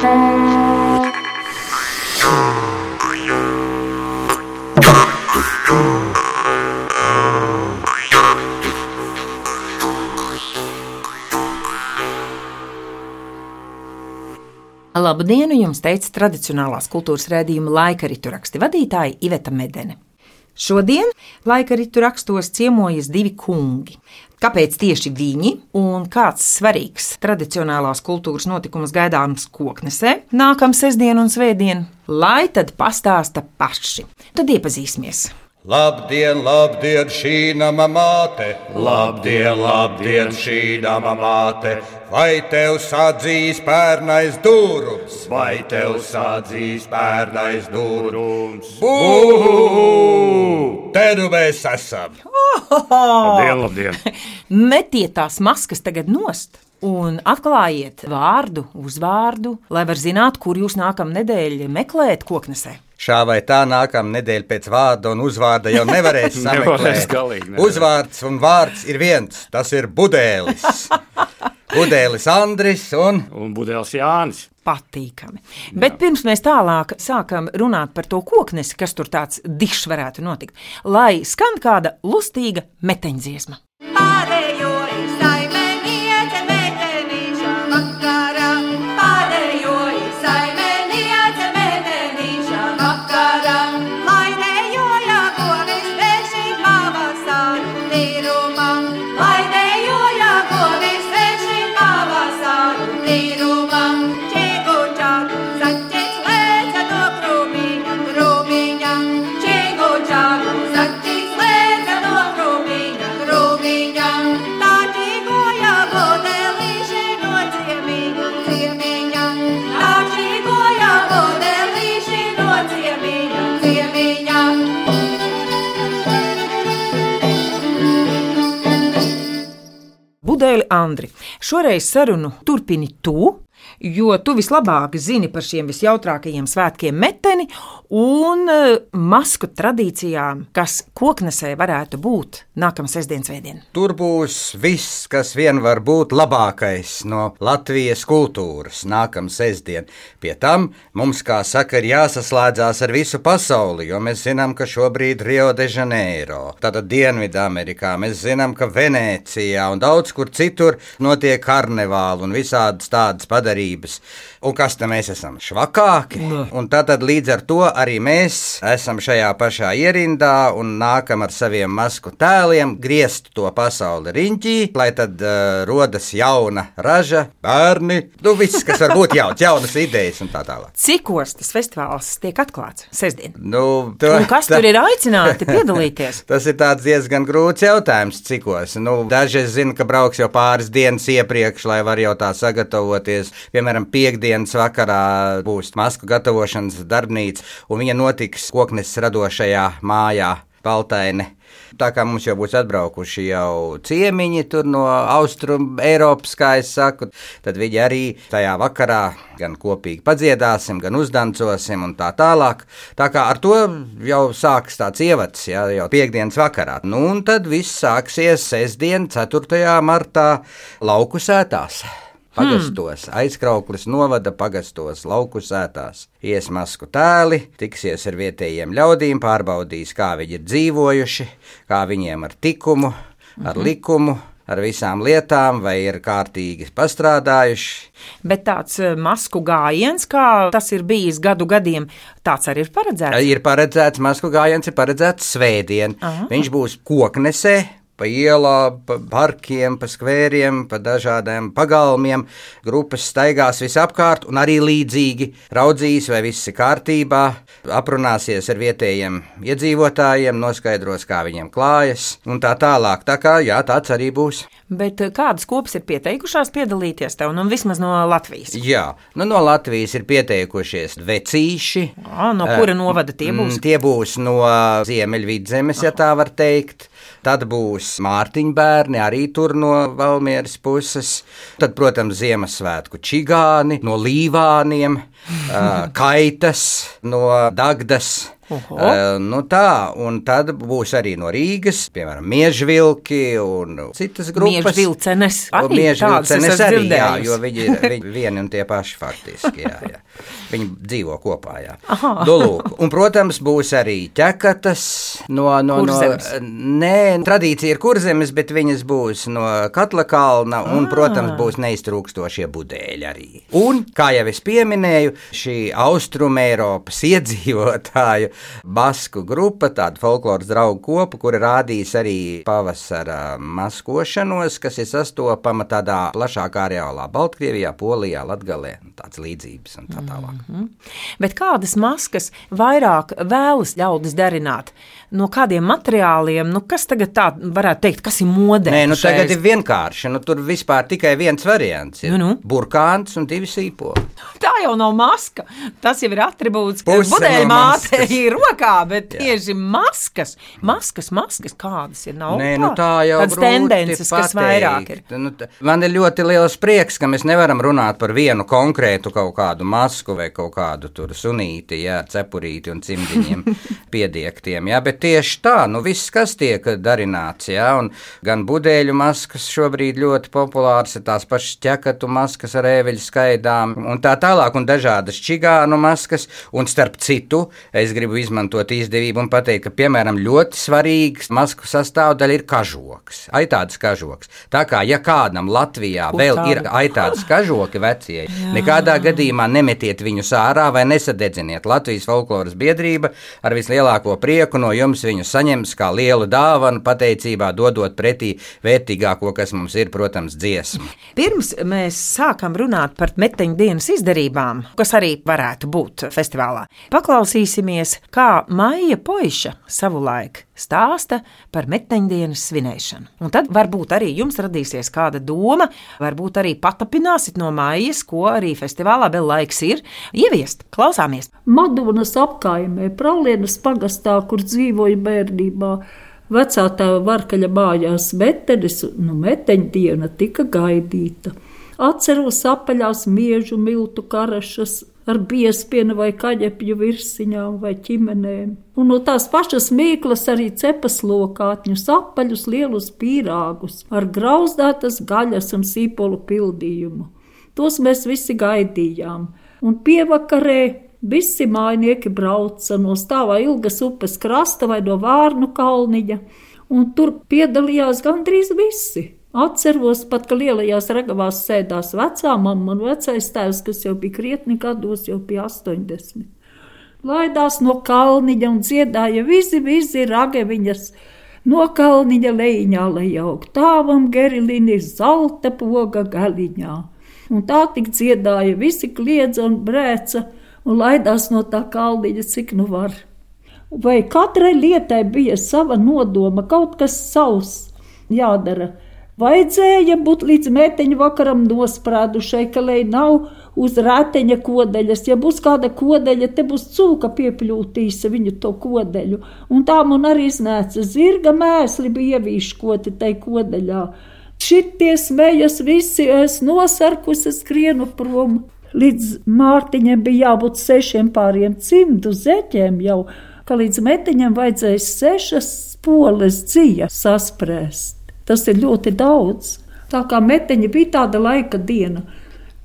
Labdien! Jums teica tradicionālās kultūras rādījuma laika ritu raksti vadītāja Iveta Medene. Šodien laika ritu rakstos ciemojas divi kungi. Kāpēc tieši viņi un kāds svarīgs tradicionālās kultūras notikums gaidāms koknesē nākamā sestdiena un svētdiena, lai tad pastāsta paši. Tad iepazīsimies. Labdien, labdien, šī nama māte! Labdien, labdien, šī nama māte! Vai tev sadzīs pērnais dūrums? Vai tev sadzīs pērnais dūrums? Bū! Te nu mēs esam! Labdien, labdien! Metiet tās maskas tagad nost! Un atklājiet vārdu, uzvārdu, lai var zināt, kur jūs nākamā nedēļa meklējat koknesē. Šā vai tā nākamā nedēļa pēc vārda un uzvārda jau nevarēs sameklēt. galīgi, nevarēs. Uzvārds un vārds ir viens, tas ir Budēlis. Budēlis Andris un Un Budēls Jānis. Patīkami. Bet pirms mēs tālāk sākam runāt par to koknesi, kas tur tāds dišs varētu notikt, lai skan kāda lustīga meteņdziesma. Andri, šoreiz sarunu turpini tu, jo tu vislabāk zini par šiem visjautrākajiem svētkiem meteni un eh, masku tradīcijām, kas koknesē varētu būt nākamā sestdienas svētdiena. tur būs viss, kas vien var būt labākais no Latvijas kultūras nākamā sestdien. Pie tam mums, kā saka, ir jāsaslēdzās ar visu pasauli, jo mēs zinām, ka šobrīd Rio de Janeiro, tātad Dienvidamerikā, mēs zinām, ka Venecijā un daudz kur citur notiek karnevāli un visādas tādas padarības. Un kas tam mēs esam? Švakāki. Un tātad līdz ar to arī mēs esam šajā pašā ierindā un nākam ar saviem masku tēliem griezt to pasauli riņķī, lai tad uh, rodas jauna raža, bērni, nu viss, kas var būt jauns, jaunas idejas un tā tālāk. Cikos tas festivāls tiek atklāts sestdien? Nu, to, Un kas tur ir aicināti piedalīties? Tas ir tāds diezgan grūts jautājums, cikos. Nu, daži zina, ka brauks jau pāris dienas iepriekš, lai var jau tā sagatavoties. Piemēram, piekdienas vakarā būs masku gatavošanas darbnīca, un viņa notiks koknes radošajā mājā Baltaine. Tā kā mums jau būs atbraukuši jau ciemiņi no austrumu Eiropas, kā es saku, tad viņi arī tajā vakarā gan kopīgi padziedāsim, gan uzdancosim un tā tālāk. Tā kā ar to jau sāks tāds ievads, jā, jau piekdienas vakarā. Nu, un tad viss sāksies sestdien, 4. martā, lauku sētās. Pagastos, hmm. aizkrauklis novada pagastos, lauku sētās. Ies masku tēli, tiksies ar vietējiem ļaudīm, pārbaudīs, kā viņi ir dzīvojuši, kā viņiem ar tikumu, ar likumu, ar visām lietām, vai ir kārtīgi pastrādājuši. Bet tāds eh, masku gājiens, kā tas ir bijis gadu gadiem, tāds arī ir paredzēts. Ir paredzēts, masku gājiens ir paredzēts svētdien. Aha. Viņš būs koknesē. Pa ielām, pa parkiem, pa skvēriem, pa dažādiem pagalmiem. Grupas staigās visapkārt, un arī līdzīgi raudzīs, vai viss ir kārtībā, aprunāsies ar vietējiem iedzīvotājiem, noskaidros, kā viņiem klājas, un tā tālāk. Tā kā jā, tāds arī būs. Bet eh, kādas kopas ir pieteikušās piedalīties tev, nu vismaz no Latvijas? Jā, nu no Latvijas ir pieteikušies vecīši. Ā, no kura novada tie būs? Mm, Tie būs no Ziemeļvidzemes, ja tā var teikt. Tad būs Mārtiņa bērni, arī tur no Valmieras puses. Tad, protams, Ziemassvētku čigāni no Līvāniem, Kaitas no Dagdas. Uh, nu tā, un tad būs arī no Rīgas, piemēram, Miežvilki un citas grupas. Miežu vilcenes. Arī Miežu tādas es vilcenes esmu arī, jā, dzirdējusi. jo viņi ir viņi vieni un tie paši faktiski, jā, jā. Viņi dzīvo kopā, jā. Nu, lūk, un, protams, būs arī ķekatas no, no, no, Kurzemes. nē, tradīcija ir kurzemes, bet viņas būs no Katla kalna, un, Ah. protams, būs neiztrūkstošie budēļi arī. Un, kā jau es pieminēju, šī austruma Eiropas iedzīvotāju basku grupa, tāda folkloras draugu kopa, kura rādīs arī pavasara maskošanos, kas ir sastopama tādā plašākā areālā - Baltkrievijā, Polijā, Latgalē, tāds līdzības un tā tālāk. Bet kādas maskas vairāk vēlas ļaudis darināt? No kādiem materiāliem, nu kas tagad tā varētu teikt, kas ir modē? Nē, nu tagad ir vienkārši. Nu, tur vispār tikai viens variants. Ir Nu, nu. burkāns un divi sīpoli. Tā jau nav maska. Tas jau ir attribūts, ka Puse budeļu no māte ir rokā, bet Jā. tieši maskas, maskas, maskas kādas ir. Nav Nē, nu tā jau grūti tendences, kas vairāk ir. pateikt. Nu, man ir ļoti liels prieks, ka mēs nevaram runāt par vienu konkrētu kaut kādu masku vai kaut kādu tur sunīti, jā, cepurīti un cimdiņiem piediektiem. Jā, bet tieši tā, nu viss, kas tiek darināts, jā, un gan budēļu maskas šobrīd ļoti populārs, ir tās pašas ķekatu maskas ar ēveļu skaidām un tā tālāk, un dažādas čigānu maskas, un starp citu, es gribu izmantot izdevību un pateikt, ka, piemēram, ļoti svarīgs masku sastāvdaļa ir kažoks, aitādas kažoks. Tā kā, ja kādam Latvijā Ko vēl tādu? ir aitādas kažoki vecie, nekādā gadījumā nemetiet viņus ārā vai nesadedziniet. Latvijas folkloras biedrība ar vislielāko prieku no jums viņu saņems kā lielu dāvanu pateicībā, dodot pretī vērtīgāko, kas mums ir, protams, dziesma. Pirms mēs sākam runāt par meteņu dienas izdarībām, kas arī varētu būt festivālā, paklausīsimies, kā Maija Poiša savulaik stāsta par meteņu dienas svinēšanu. Un tad varbūt arī jums radīsies kāda doma, varbūt arī patapināsit no Maijas, ko arī festivālā vēl laiks ir ieviest. Klausāmies! Madonas apkaimē, Pralienas pagastā, kur dzīvoja bērnībā. Vecā tēva varkaļa mājās metenis, nu meteņa diena tika gaidīta. Atceros apaļās miežu miltu karašas ar biespienu vai kaģepju virsiņām vai ķimenēm. Un no tās pašas mīklas arī cepas lokātņus, apaļus lielus pīrāgus ar grauzdētas gaļas un sīpolu pildījumu. Tos mēs visi gaidījām, un pievakarē visi mājnieki brauca no stāvā ilgas upes krasta vai no Vārnu kalniņa, un tur piedalījās gandrīz visi. Atceros pat, ka lielajās ragavās sēdās vecā mamma un vecais tēvs, kas jau bija krietni gados, jau bija 80. Laidās no kalniņa un dziedāja visi, visi ragaviņas. No kalniņa lejiņā, lai aug tāvam gerilini zelta poga galiņā. Un tā tik dziedāja, visi kliedza un brēca un laidās no tā kalniņa, cik nu var. Vai katrai lietai bija sava nodoma, kaut kas savs jādara. Vajadzēja būt līdz mēteņa vakaram nosprādušai, ka lai nav uz rāteņa kodeļas. Ja būs kāda kodeļa, te būs cūka piepļūtīs viņu to kodeļu. Un tā man arī iznāca zirga mēsli bija ievīškoti tai kodeļā. Šitie smējas visi, es nosarkusi skrienu prom. Līdz Mārtiņam bija jābūt sešiem pāriem cimdu zeķiem jau, ka līdz metiņam vajadzēja sešas poles dzīja sasprēst. Tas ir ļoti daudz. Tā kā meteņa bija tāda laika diena,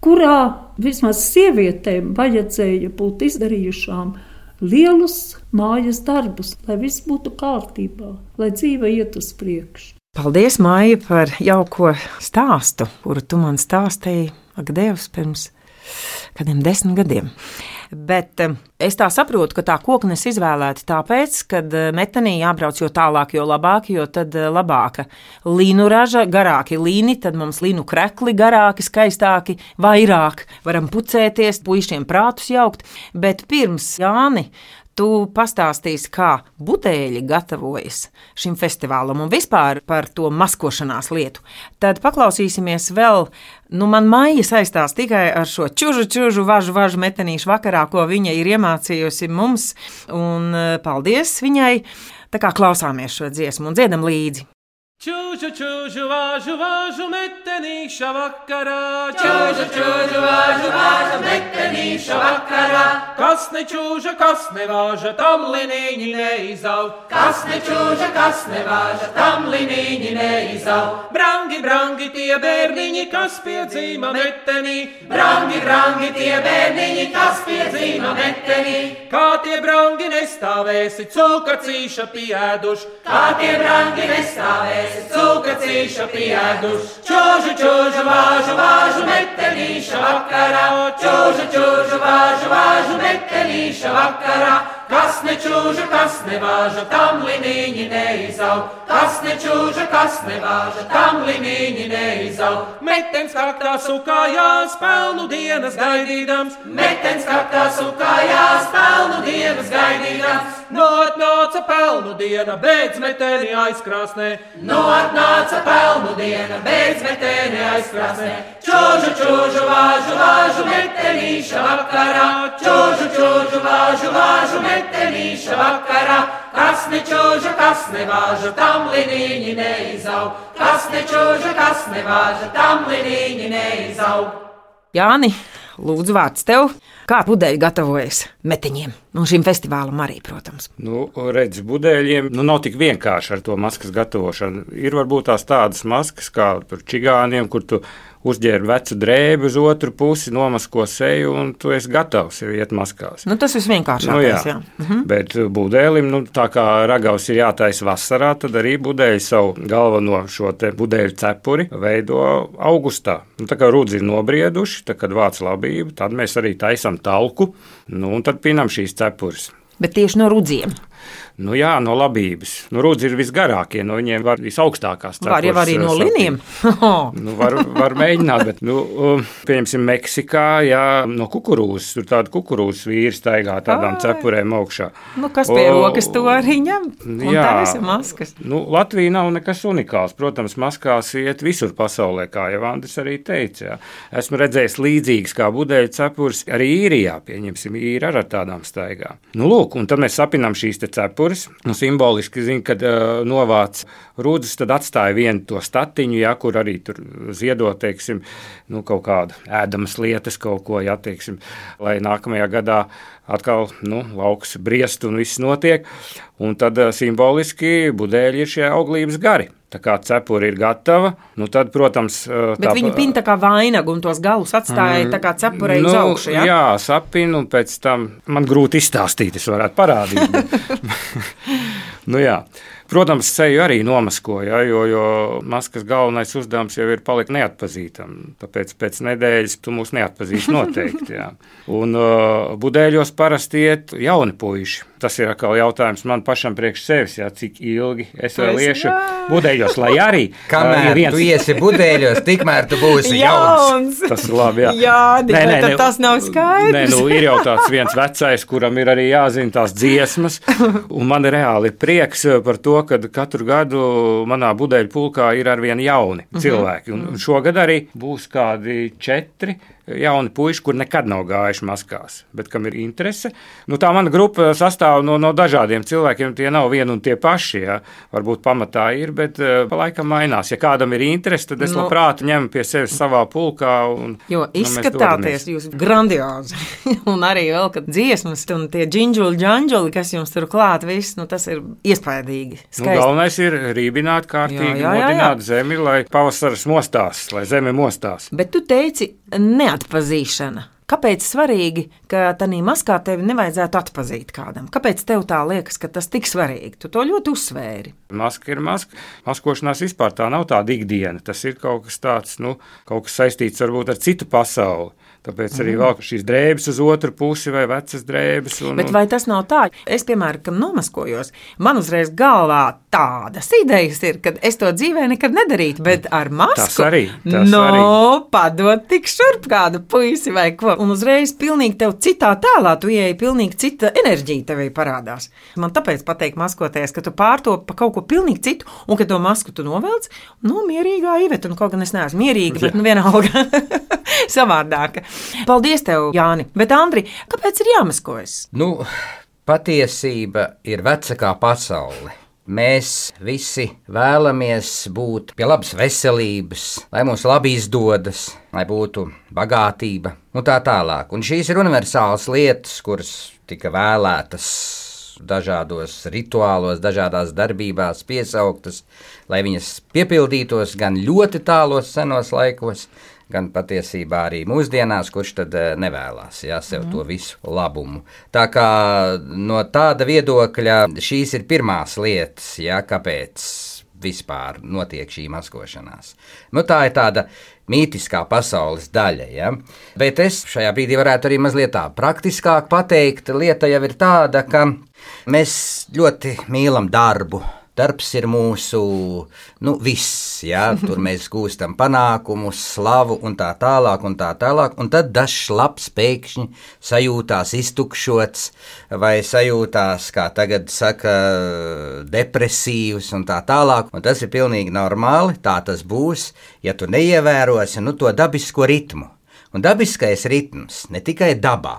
kurā vismaz sievietēm vajadzēja būt izdarījušām lielus mājas darbus, lai viss būtu kārtībā, lai dzīve iet uz priekšu. Paldies, Maija, par jauko stāstu, kuru tu man stāstīji, ak, Dievs, pirms kādiem desmit gadiem. Bet eh, es tā saprotu, ka tā koknes izvēlēta tāpēc, ka metanī jābrauc jo tālāk, jo labāk, jo tad eh, labāka līnu raža, garāki līni, tad mums līnu krekli garāki, skaistāki, vairāk varam pucēties, puišiem prātus jaukt. Bet pirms Jāni Tu pastāstīsi, kā buteļi gatavojas šim festivālam un vispār par to maskošanās lietu. Tad paklausīsimies vēl, nu, man maija saistās tikai ar šo čūžu, čūžu, važu, važu metenīšu vakarā, ko viņa ir iemācījusi mums, un eh, paldies viņai. Tā kā klausāmies šo dziesmu un dziedam līdzi. Čūžu, čūžu, vāžu, vāžu, metenīša vakarā. Čūžu, čūžu, vāžu, vāžu, metenīša vakarā. Kas nečūža, kas nevāža, tam liniņi neizaug. Kas nečūža, kas nevāža, tam liniņi neizaug. Brangi, brangi tie bērniņi, kas piedzīva metenī. Brangi, brangi tie bērniņi, kas piedzīva metenī. Kā tie brangi nestāvēsi, cūkacīša pieēduši. Kā tie brangi nestāvēs, cūkacīša pieēduši. Čūžu, čūžu, vāžu, vāžu, metenīša vakarā. Čūžu, čūžu, vāžu, vāžu, metenīša vakarā. Kas nečūža, kas nevāža, tam liniņi neizaug. Kas nečūža, kas nevāža, tam liniņi neizaug. Metens kaktā sukājās, pelnu dienas gaidīdams. Metens kaktā sukājās, pelnu dienas gaidīdams. No atnāca pelnu diena, beidz meteni aizkrāsnē. No atnāca pelnu diena, beidz metēni aizkrāsnē. Čūžu, čūžu, vāžu, vāžu, metenīša vakarā. Čūžu, čūžu, vāžu, vāžu, metenīša vakarā. Kas nečūža, kas nevāža, tam liniņi neizaug. Kas nečūža, kas nevāža, tam liniņi neizaug. Jāni, lūdzu, vārds tev. Kā pudeļi gatavojas metiņiem? Un šim festivālam arī, protams. Nu, redz, budeļiem nu, nav tik vienkārši ar to maskas gatavošanu. Ir varbūt tās tādas maskas, kā čigāniem, kur tu uzģērbi vecu drēbi uz otru pusi, nomasko seju, un tu esi gatavs jau iet maskās. Nu, tas Nu, visvienkāršākais. jā. jā. Bet budēlim, nu, tā kā ragavs ir jātaisa vasarā, tad arī budēļi savu galveno šo te budēļu cepuri veido augustā. Nu, tā kā rudzi ir nobrieduši, tad, kad vāc labību, tad mēs arī taisam talku, nu, un tad pinam šīs cepuris. Bet tieši no rudziem. Nu, jā, no labības. Nu, rudzi ir visgarākie, no viņiem var visaugstākās Var jau arī no eh, liniem. Nu, var, var mēģināt, bet, nu, um, pieņemsim, Meksikā, jā, no kukurūzas. Tur tāda kukurūzas vīri staigā tādām Ai. cepurēm augšā. nu, kas pie O, rokas to arī ņem? Un jā. tā ir maskas. Nu, Latvija nav nekas unikāls. Protams, maskās iet visur pasaulē, kā jau Andris arī teica. Jā. Esmu redzējis līdzīgas kā budeļu cepures arī īrijā. Pieņemsim, īri ar tādām staigām. Nu, lūk, un tad mēs sapinām šīs te cepures. Nu, simboliski zinu, kad uh, novāc rūdas, tad atstāja vienu to statiņu, jā, kur arī tur ziedot, teiksim, nu, kaut kādu ēdamas lietas, kaut ko, jā, teiksim, lai nākamajā gadā atkal nu, lauks briest un viss notiek. Un tad uh, simboliski budeļi ir šie auglības gari. Tā kā cepura ir gatava, nu tad, protams, uh, Bet viņi pinta kā vainagu un tos galus atstāja tā kā cepurei uz augšu. Ja? Mm. Nu, jā, sapinu, un pēc tam man grūti izstāstīt, es varētu parādīt. nu, jā. Protams, ceļu arī nomaskoja, jo, jo maskas galvenais uzdevums jau ir palikt neatpazīstamam. Tāpēc pēc nedēļas tu mūs neatpazīsi noteikti. Jā. Un uh, budēļos parasti iet jauni puiši. Tas ir atkal jautājums man pašam priekš sevis, jā, cik ilgi es vēl iešu budēļos, lai arī uh, Kamēr ir tu iesi budēļos, tikmēr tu būsi jauns. Tas ir labi. Jā, Jā, Di, bet tad tas nav skaidrs. Nē, nu, ir jau tāds viens vecais, kuram ir arī jāzina tās dziesmas. Un man reāli ir prieks par to, ka katru gadu manā budeļu pulkā ir arvien jauni Mhm. cilvēki. Un un šogad arī būs kādi četri. Jauni puiši, kur nekad nav gājuši maskās, bet kam ir interese. Nu, tā mana grupa sastāv no, no dažādiem cilvēkiem. Tie nav vieni un tie paši. Ja. Varbūt pamatā ir, bet uh, pa laikam mainās. Ja kādam ir interese, tad es Nu. labprāt ņemu pie sevis savā pulkā. Un, Jo nu, izskatāties dodamies. jūs grandiozi. un arī vēl, kad dziesmas un tie džinģuli, džanģuli, kas jums tur klāt, viss, nu tas ir iespaidīgi. Nu, Skaisti. galvenais ir rībināt kārtīgi, Jā, jā, jā, jā. modināt zemi, lai pavasaris mostās, lai zeme mostās. Bet tu teici, neatpazīšana. Kāpēc svarīgi, ka tādā maskā tevi nevajadzētu atpazīt kādam? Kāpēc tev tā liekas, ka tas tik svarīgi? Tu to ļoti uzsvēri. Maska ir maska. Maskošanās vispār tā nav tāda ikdiena. Tas ir kaut kas tāds, nu, kaut kas saistīts varbūt ar citu pasauli. Tāpēc arī vēl šīs drēbes uz otru pusi vai vecas drēbes. Un, Mhm. Bet vai tas nav tā? Es, piemēram, nomaskojos, man uzreiz galvā tādas idejas ir, ka es to dzīvē nekad nedarītu, bet ar masku Tas arī, tas no, arī. padot tik šurp kādu puisi vai ko. Un uzreiz pilnīgi tev citā tēlā, tu ieeji pilnīgi cita enerģija tevī parādās. Man tāpēc patīk maskoties, ka tu pārto pa kaut ko pilnīgi citu, un ka to masku tu novelc, nu, mierīgā iveta, nu, kaut gan es neesmu mierīga, bet, nu, vienalga savādāka. Paldies tev, Jāni. Bet, Andri, kāpēc ir jāmaskojas? Nu, patiesība ir vecākā pasaule. Mēs visi vēlamies būt pie labas veselības, lai mums labi izdodas, lai būtu bagātība un tā tālāk. Un šīs ir universālas lietas, kuras tika vēlētas dažādos rituālos, dažādās darbībās piesauktas, lai viņas piepildītos gan ļoti tālos senos laikos, gan patiesībā arī mūsdienās, kurš tad eh, nevēlas jā, sev mm. to visu labumu. Tā kā no tāda viedokļa šīs ir pirmās lietas, jā, kāpēc vispār notiek šī maskošanās. Nu, tā ir tāda mītiskā pasaules daļa. Ja? Bet es šajā brīdī varētu arī mazliet tā praktiskāk pateikt. Lieta jau ir tāda, ka mēs ļoti mīlam darbu Darbs ir mūsu nu, viss, jā, tur mēs gūstam panākumus, slavu un tā tālāk. Un tā tālāk un tad dažs labs pēkšņi sajūtās iztukšots vai sajūtās, kā tagad saka, depresīvs un tā tālāk. Un tas ir pilnīgi normāli, tā tas būs, ja tu neievērosi nu, to dabisko ritmu. Un dabiskais ritms ne tikai dabā,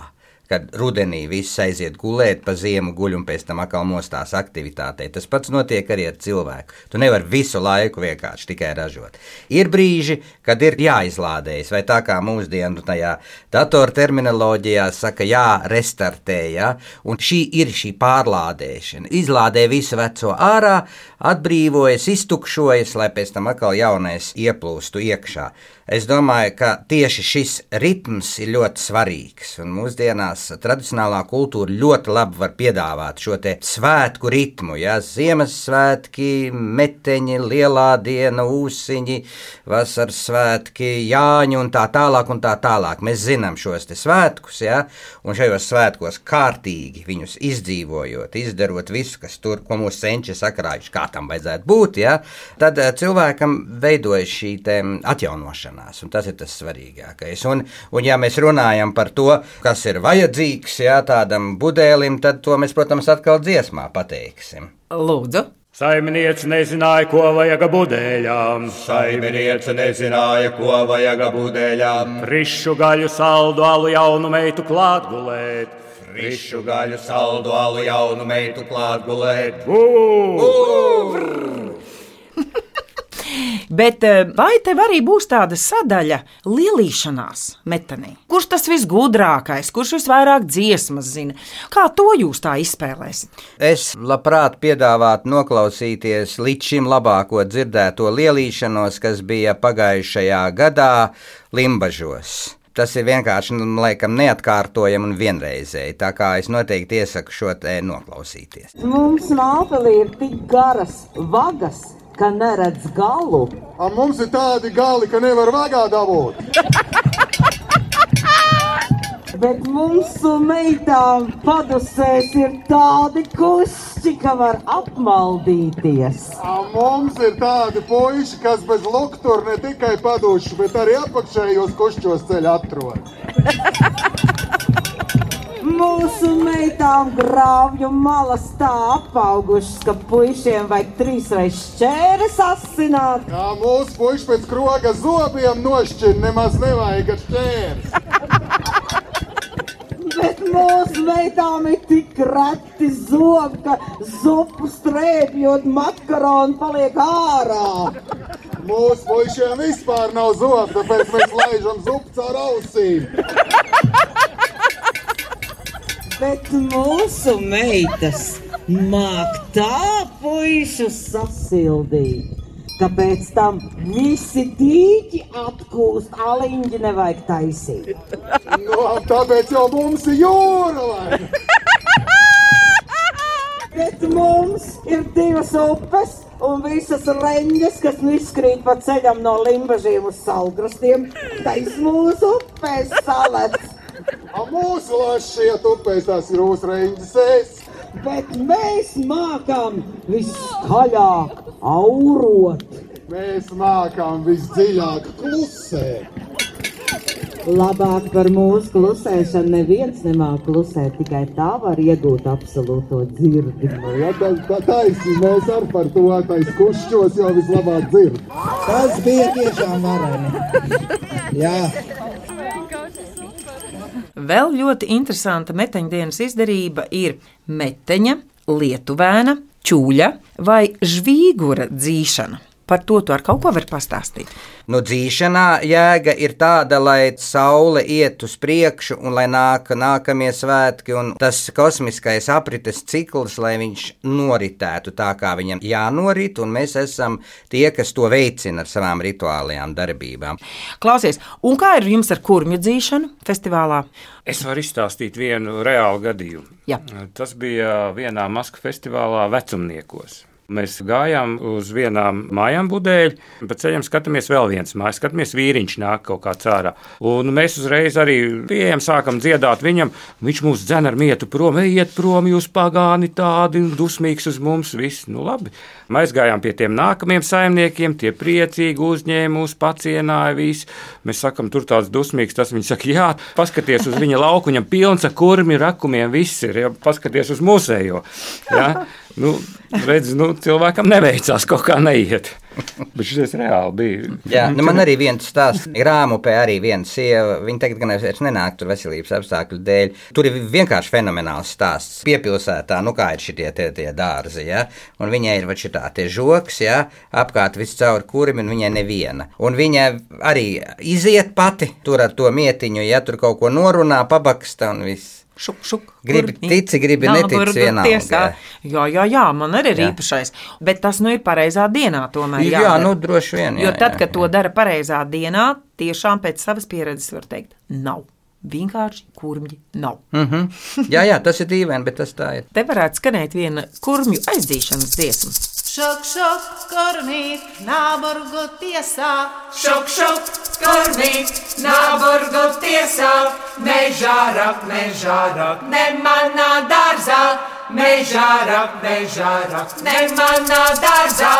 kad rudenī viss aiziet gulēt, pa ziemu guļ un pēc tam atkal mostās aktivitātei. Tas pats notiek arī ar cilvēku. Tu nevari visu laiku vienkārši tikai ražot. Ir brīži, kad ir jāizlādējas, vai tā kā mūsdienu tajā datorterminoloģijā saka, jārestartē, ja? un šī ir šī pārlādēšana. Izlādē visu veco ārā, atbrīvojas, iztukšojas, lai pēc tam atkal jaunais ieplūstu iekšā. Es domāju, ka tieši šis ritms ir ļoti svarīgs. Un mūsdienās tradicionālā kultūra ļoti labi var piedāvāt šo svētku ritmu. Ja? Ziemassvētki, meteņi, lielā diena, ūsiņi, vasaras svētki, jāņi un tā tālāk. Un tā tālāk. Mēs zinām šos svētkus, ja? un šajos svētkos kārtīgi viņus izdzīvojot, izdarot visu, kas tur, ko mūsu senči sakrājuši, kā tam vajadzētu būt, ja? tad eh, cilvēkam veidojas šī atjaunošanās, un tas ir tas svarīgākais. Un, un ja mēs runājam par to, kas ir vajadzīgs jā, tādam budēlim, tad to mēs, protams, atkal dziesmā pateiksim. Lūdzu! Saimniece nezināja, ko vajag budēļām. Saimniece nezināja, ko vajag budēļām. Frišu gaļu, saldu, alu jaunu meitu klāt gulēt. Frišu gaļu, saldu, alu jaunu meitu klāt gulēt. Bet eh, vai tev arī būs tāda sadaļa lielīšanās metenī? Kurš tas visgudrākais, kurš visvairāk dziesmas zina? Kā to jūs tā izspēlēsiet? Es labprāt piedāvātu noklausīties līdz šim labāko dzirdēto lielīšanos, kas bija pagājušajā gadā Limbažos. Tas ir vienkārši, nu, laikam, neatkārtojami un vienreizēji. Tā kā es noteikti iesaku šo te noklausīties. Mums nāpelī ir tik garas vagas, ka neredz galu. A mums ir tādi gali, ka nevar vagā dabūt. Bet mūsu meitām padusēs ir tādi kušķi, ka var apmaldīties. A mums ir tādi puiši, kas bez luktura ne tikai paduši, bet arī apakšējos kušķos ceļu atrod. Mūsu meitām grāvju malas tā apaugušas, ka puišiem vajag trīs reizes šķēres asināt. Kā mūsu puiši pēc kroga zobiem nošķir, nemaz nevajag šķēres. Bet mūsu meitām ir tik reti zobi, ka zupu strēpjot makaronu paliek ārā. Mūsu puišiem vispār nav zobi, tāpēc mēs laižam zupu caur ausīm bet mūsu meitas māk tā puišu sasildīt. Ka pēc tam visi tīķi atkūst, aliņģi nevajag taisīt. No, tāpēc jau mums ir jūra! Bet mums ir divas upes un visas leņķes, kas izkrīt pa ceļam no limbažiem uz salgrastiem. Tais mūsu upes salets. A mūsu lašiet upēs tās ir uzreiņas es. Bet mēs mākam viskaļāk aurot. Mēs mākam visdziļāk klusēt. Labāk par mūsu klusēšanu neviens nemāk klusēt, tikai tā var iegūt absolūto dzirdi. Nu, ja tā, tā taisi, mēs ar par to tais kušķos jau vislabāk dzird. Tas bija tiešām varani. Jā. Vēl ļoti interesanta meteņdienas izdarība ir meteņa, lietuvēna, čūļa vai žvīgura dzīšana. Par to tu ar kaut ko vari pastāstīt. Nu, dzīšanā jēga ir tāda, lai saule iet uz priekšu un lai nāk nākamie svētki, un tas kosmiskais aprites cikls, lai viņš noritētu tā, kā viņam jānorit, un mēs esam tie, kas to veicina ar savām rituālajām darbībām. Klausies, un kā ir jums ar kurmju dzīšanu festivālā? Es varu izstāstīt vienu reālu gadījumu. Jā. Tas bija vienā Maskavas festivālā vecumniekos. Mēs gājām uz vienām mājām, budēļi, pa ceļam skatāmies vēl viens mājas, skatāmies vīriņš nāk kaut kāds ārā. Un mēs uzreiz arī pieejam, sākam dziedāt viņam, viņš mūs dzen ar mietu prom, ejiet prom, jūs pagāni tādi dusmīgs uz mums, viss, nu labi. Mēs gājām pie tiem nākamajiem saimniekiem, tie priecīgi uzņēma mūs, pacienāja visu. Mēs sakam, tur tāds dusmīgs, tas viņi saka, jā, paskaties uz viņa lauku, viņam pilns ar kurmi, rakumiem, viss ir, ja, paskaties uz mūsējo. Ja? Nu, redz, nu, cilvēkam neveicās kaut kā neiet. Bet šis reāli bija. Jā, nu man arī viens stāsts. Grāmupē arī viena sieva, viņa tagad gan vairs nenāk tur veselības apstākļu dēļ. Tur ir vienkārši fenomenāls stāsts. Piepilsētā, nu kā ir šitie tie, tie dārzi, ja? un viņai ir šitā tie žoks, ja? apkārt viss caur kurim, un viņai neviena. Un viņa arī iziet pati tur ar to mietiņu, ja tur kaut ko norunā, pabaksta un viss. Šuk, šuk, Gribi kurmi. tici, gribi netici vienalga. Jā, jā, jā, man arī ir Jā. īpašais. Bet tas nu ir pareizā dienā tomēr. Jā, jādara. nu droši vien. Jo jā, tad, jā, kad to dara pareizā dienā, tiešām pēc savas pieredzes var teikt, nav. Vienkārši kurmļi nav. Mm -hmm. jā, jā, tas ir dīvaini, bet tas tā ir. Te varētu skanēt viena kurmju aizdzīšanas dziesma. Šok, šok, kormīt, nāburgu tiesā. Šok, šok, kormīt, nāburgu tiesā, mežārāk, mežārāk, ne manā dārzā, mežārāk, mežārāk, ne manā dārzā.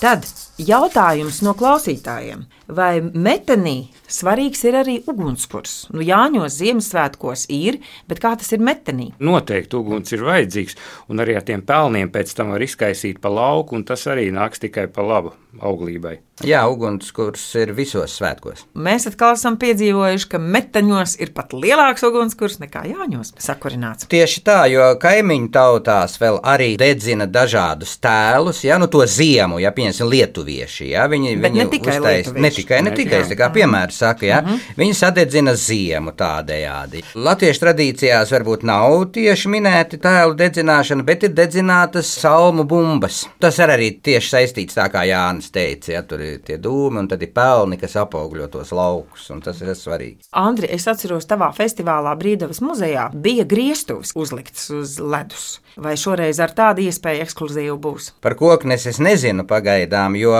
Tad jautājums no klausītājiem. Vai metenī svarīgs ir arī ugunskurs? Nu, Jāņos Ziemassvētkos ir, bet kā tas ir metenī? Noteikti uguns ir vajadzīgs, un arī ar tiem pelniem pēc tam var izkaisīt pa lauku, un tas arī nāks tikai pa labu auglībai. Jā, ugunskurs ir visos svētkos. Mēs atkal esam piedzīvojuši, ka meteņos ir pat lielāks ugunskurs nekā Jāņos sakurināts. Tieši tā, jo kaimiņu tautās vēl arī dedzina dažādus tēlus, ja nu to ziemu, ja pieņemsim lietuvieši, ja viņi, Bet viņi ne tikai uztais- lietuvieši. ne tikai, ne tikai, es tā kā piemēru saku, ja, Mhm. viņi sadedzina ziemu tādējādi. Latviešu tradīcijās varbūt nav tieši minēti tēlu dedzināšana, bet ir dedzinātas salmu bumbas. Tas ir arī tieši saistīts tā kā Jānis teica, ja tur ir tie dūmi un tad ir pelni, kas apaugļo tos laukus, un tas ir svarīgi. Andri, es atceros, tavā festivālā Brīdavas muzejā bija grieztuvs uzlikts uz ledus. Vai šoreiz ar tādu iespēju ekskluzīvu būs? Par koknes es nezinu pagaidām, jo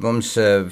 mums eh,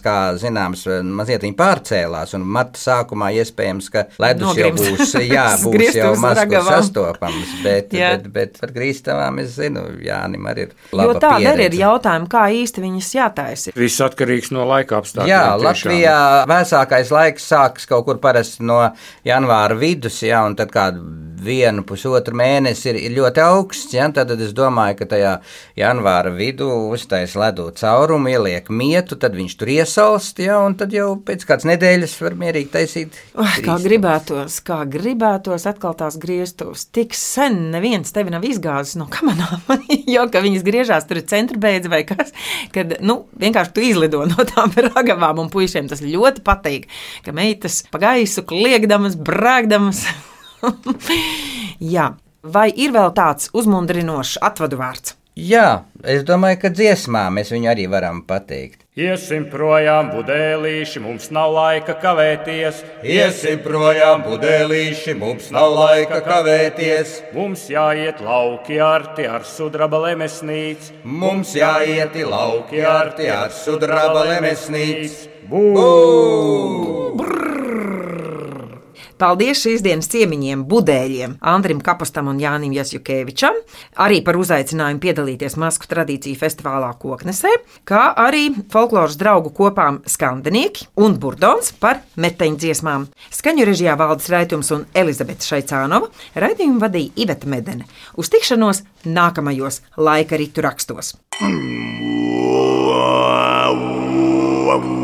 festivāls, kā zināms, mazliet viņa pārcēlās, un marta sākumā iespējams, ka ledus jau Nogrims. būs, jā, būs jau maz sastopams, bet, Jā. bet, bet par grīstavām es zinu, Jānim arī ir Jo laba tāda arī ir pieredze. jautājuma, kā īsti viņas jātaisa. Viss atkarīgs no laika apstākļiem. Jā, tiešām. Latvijā vēsākais laiks sākas kaut kur parasti no janvāra vidus, jā, un tad kādu vienu pusotru mēnesi ir, ir ļoti augsts. Jā, tad es domāju, ka tajā janvāra vidū uztais ledu caurumu, ieliek mietu, tad viņš tur iesalst, jā, un tad jau pēc kādas nedēļas var mierīgi taisīt. Oh, kā gribētos, kā gribētos atkal tās grieztos. Tik sen neviens tevi nav izgāzis no kamerām, jo ka viņas griežās tur centra beidza vai kas. Kad nu, vienkārši tu izlido no tām ragavām, un puišiem tas ļoti patīk. Ka meitas pa gaisu kliegdamas, brāgdamas. Jā, vai ir vēl tāds uzmundrinošs atvadu vārds? Jā, es domāju, ka dziesmā mēs viņu arī varam pateikt. Iesim projām, budēlīši, mums nav laika kavēties. Iesim projām, budēlīši, mums nav laika kavēties. Mums jāiet lauki arti ar sudraba lemesnīcu. Mums jāiet lauki arti ar sudraba lemesnīcu. Paldies šīs dienas ciemiņiem, budēļiem, Andrim Kapustam un Jānim Jasjukevičam, arī par uzaicinājumu piedalīties Masku tradīciju festivālā Koknesē, kā arī folkloras draugu kopām Skandinieki un Burdons par meteņu dziesmām. Skaņu režijā valdes raitums un Elizabete Šaicānova, raidījumu vadīja Iveta Medene. Uz tikšanos nākamajos laika ritu rakstos. Wow.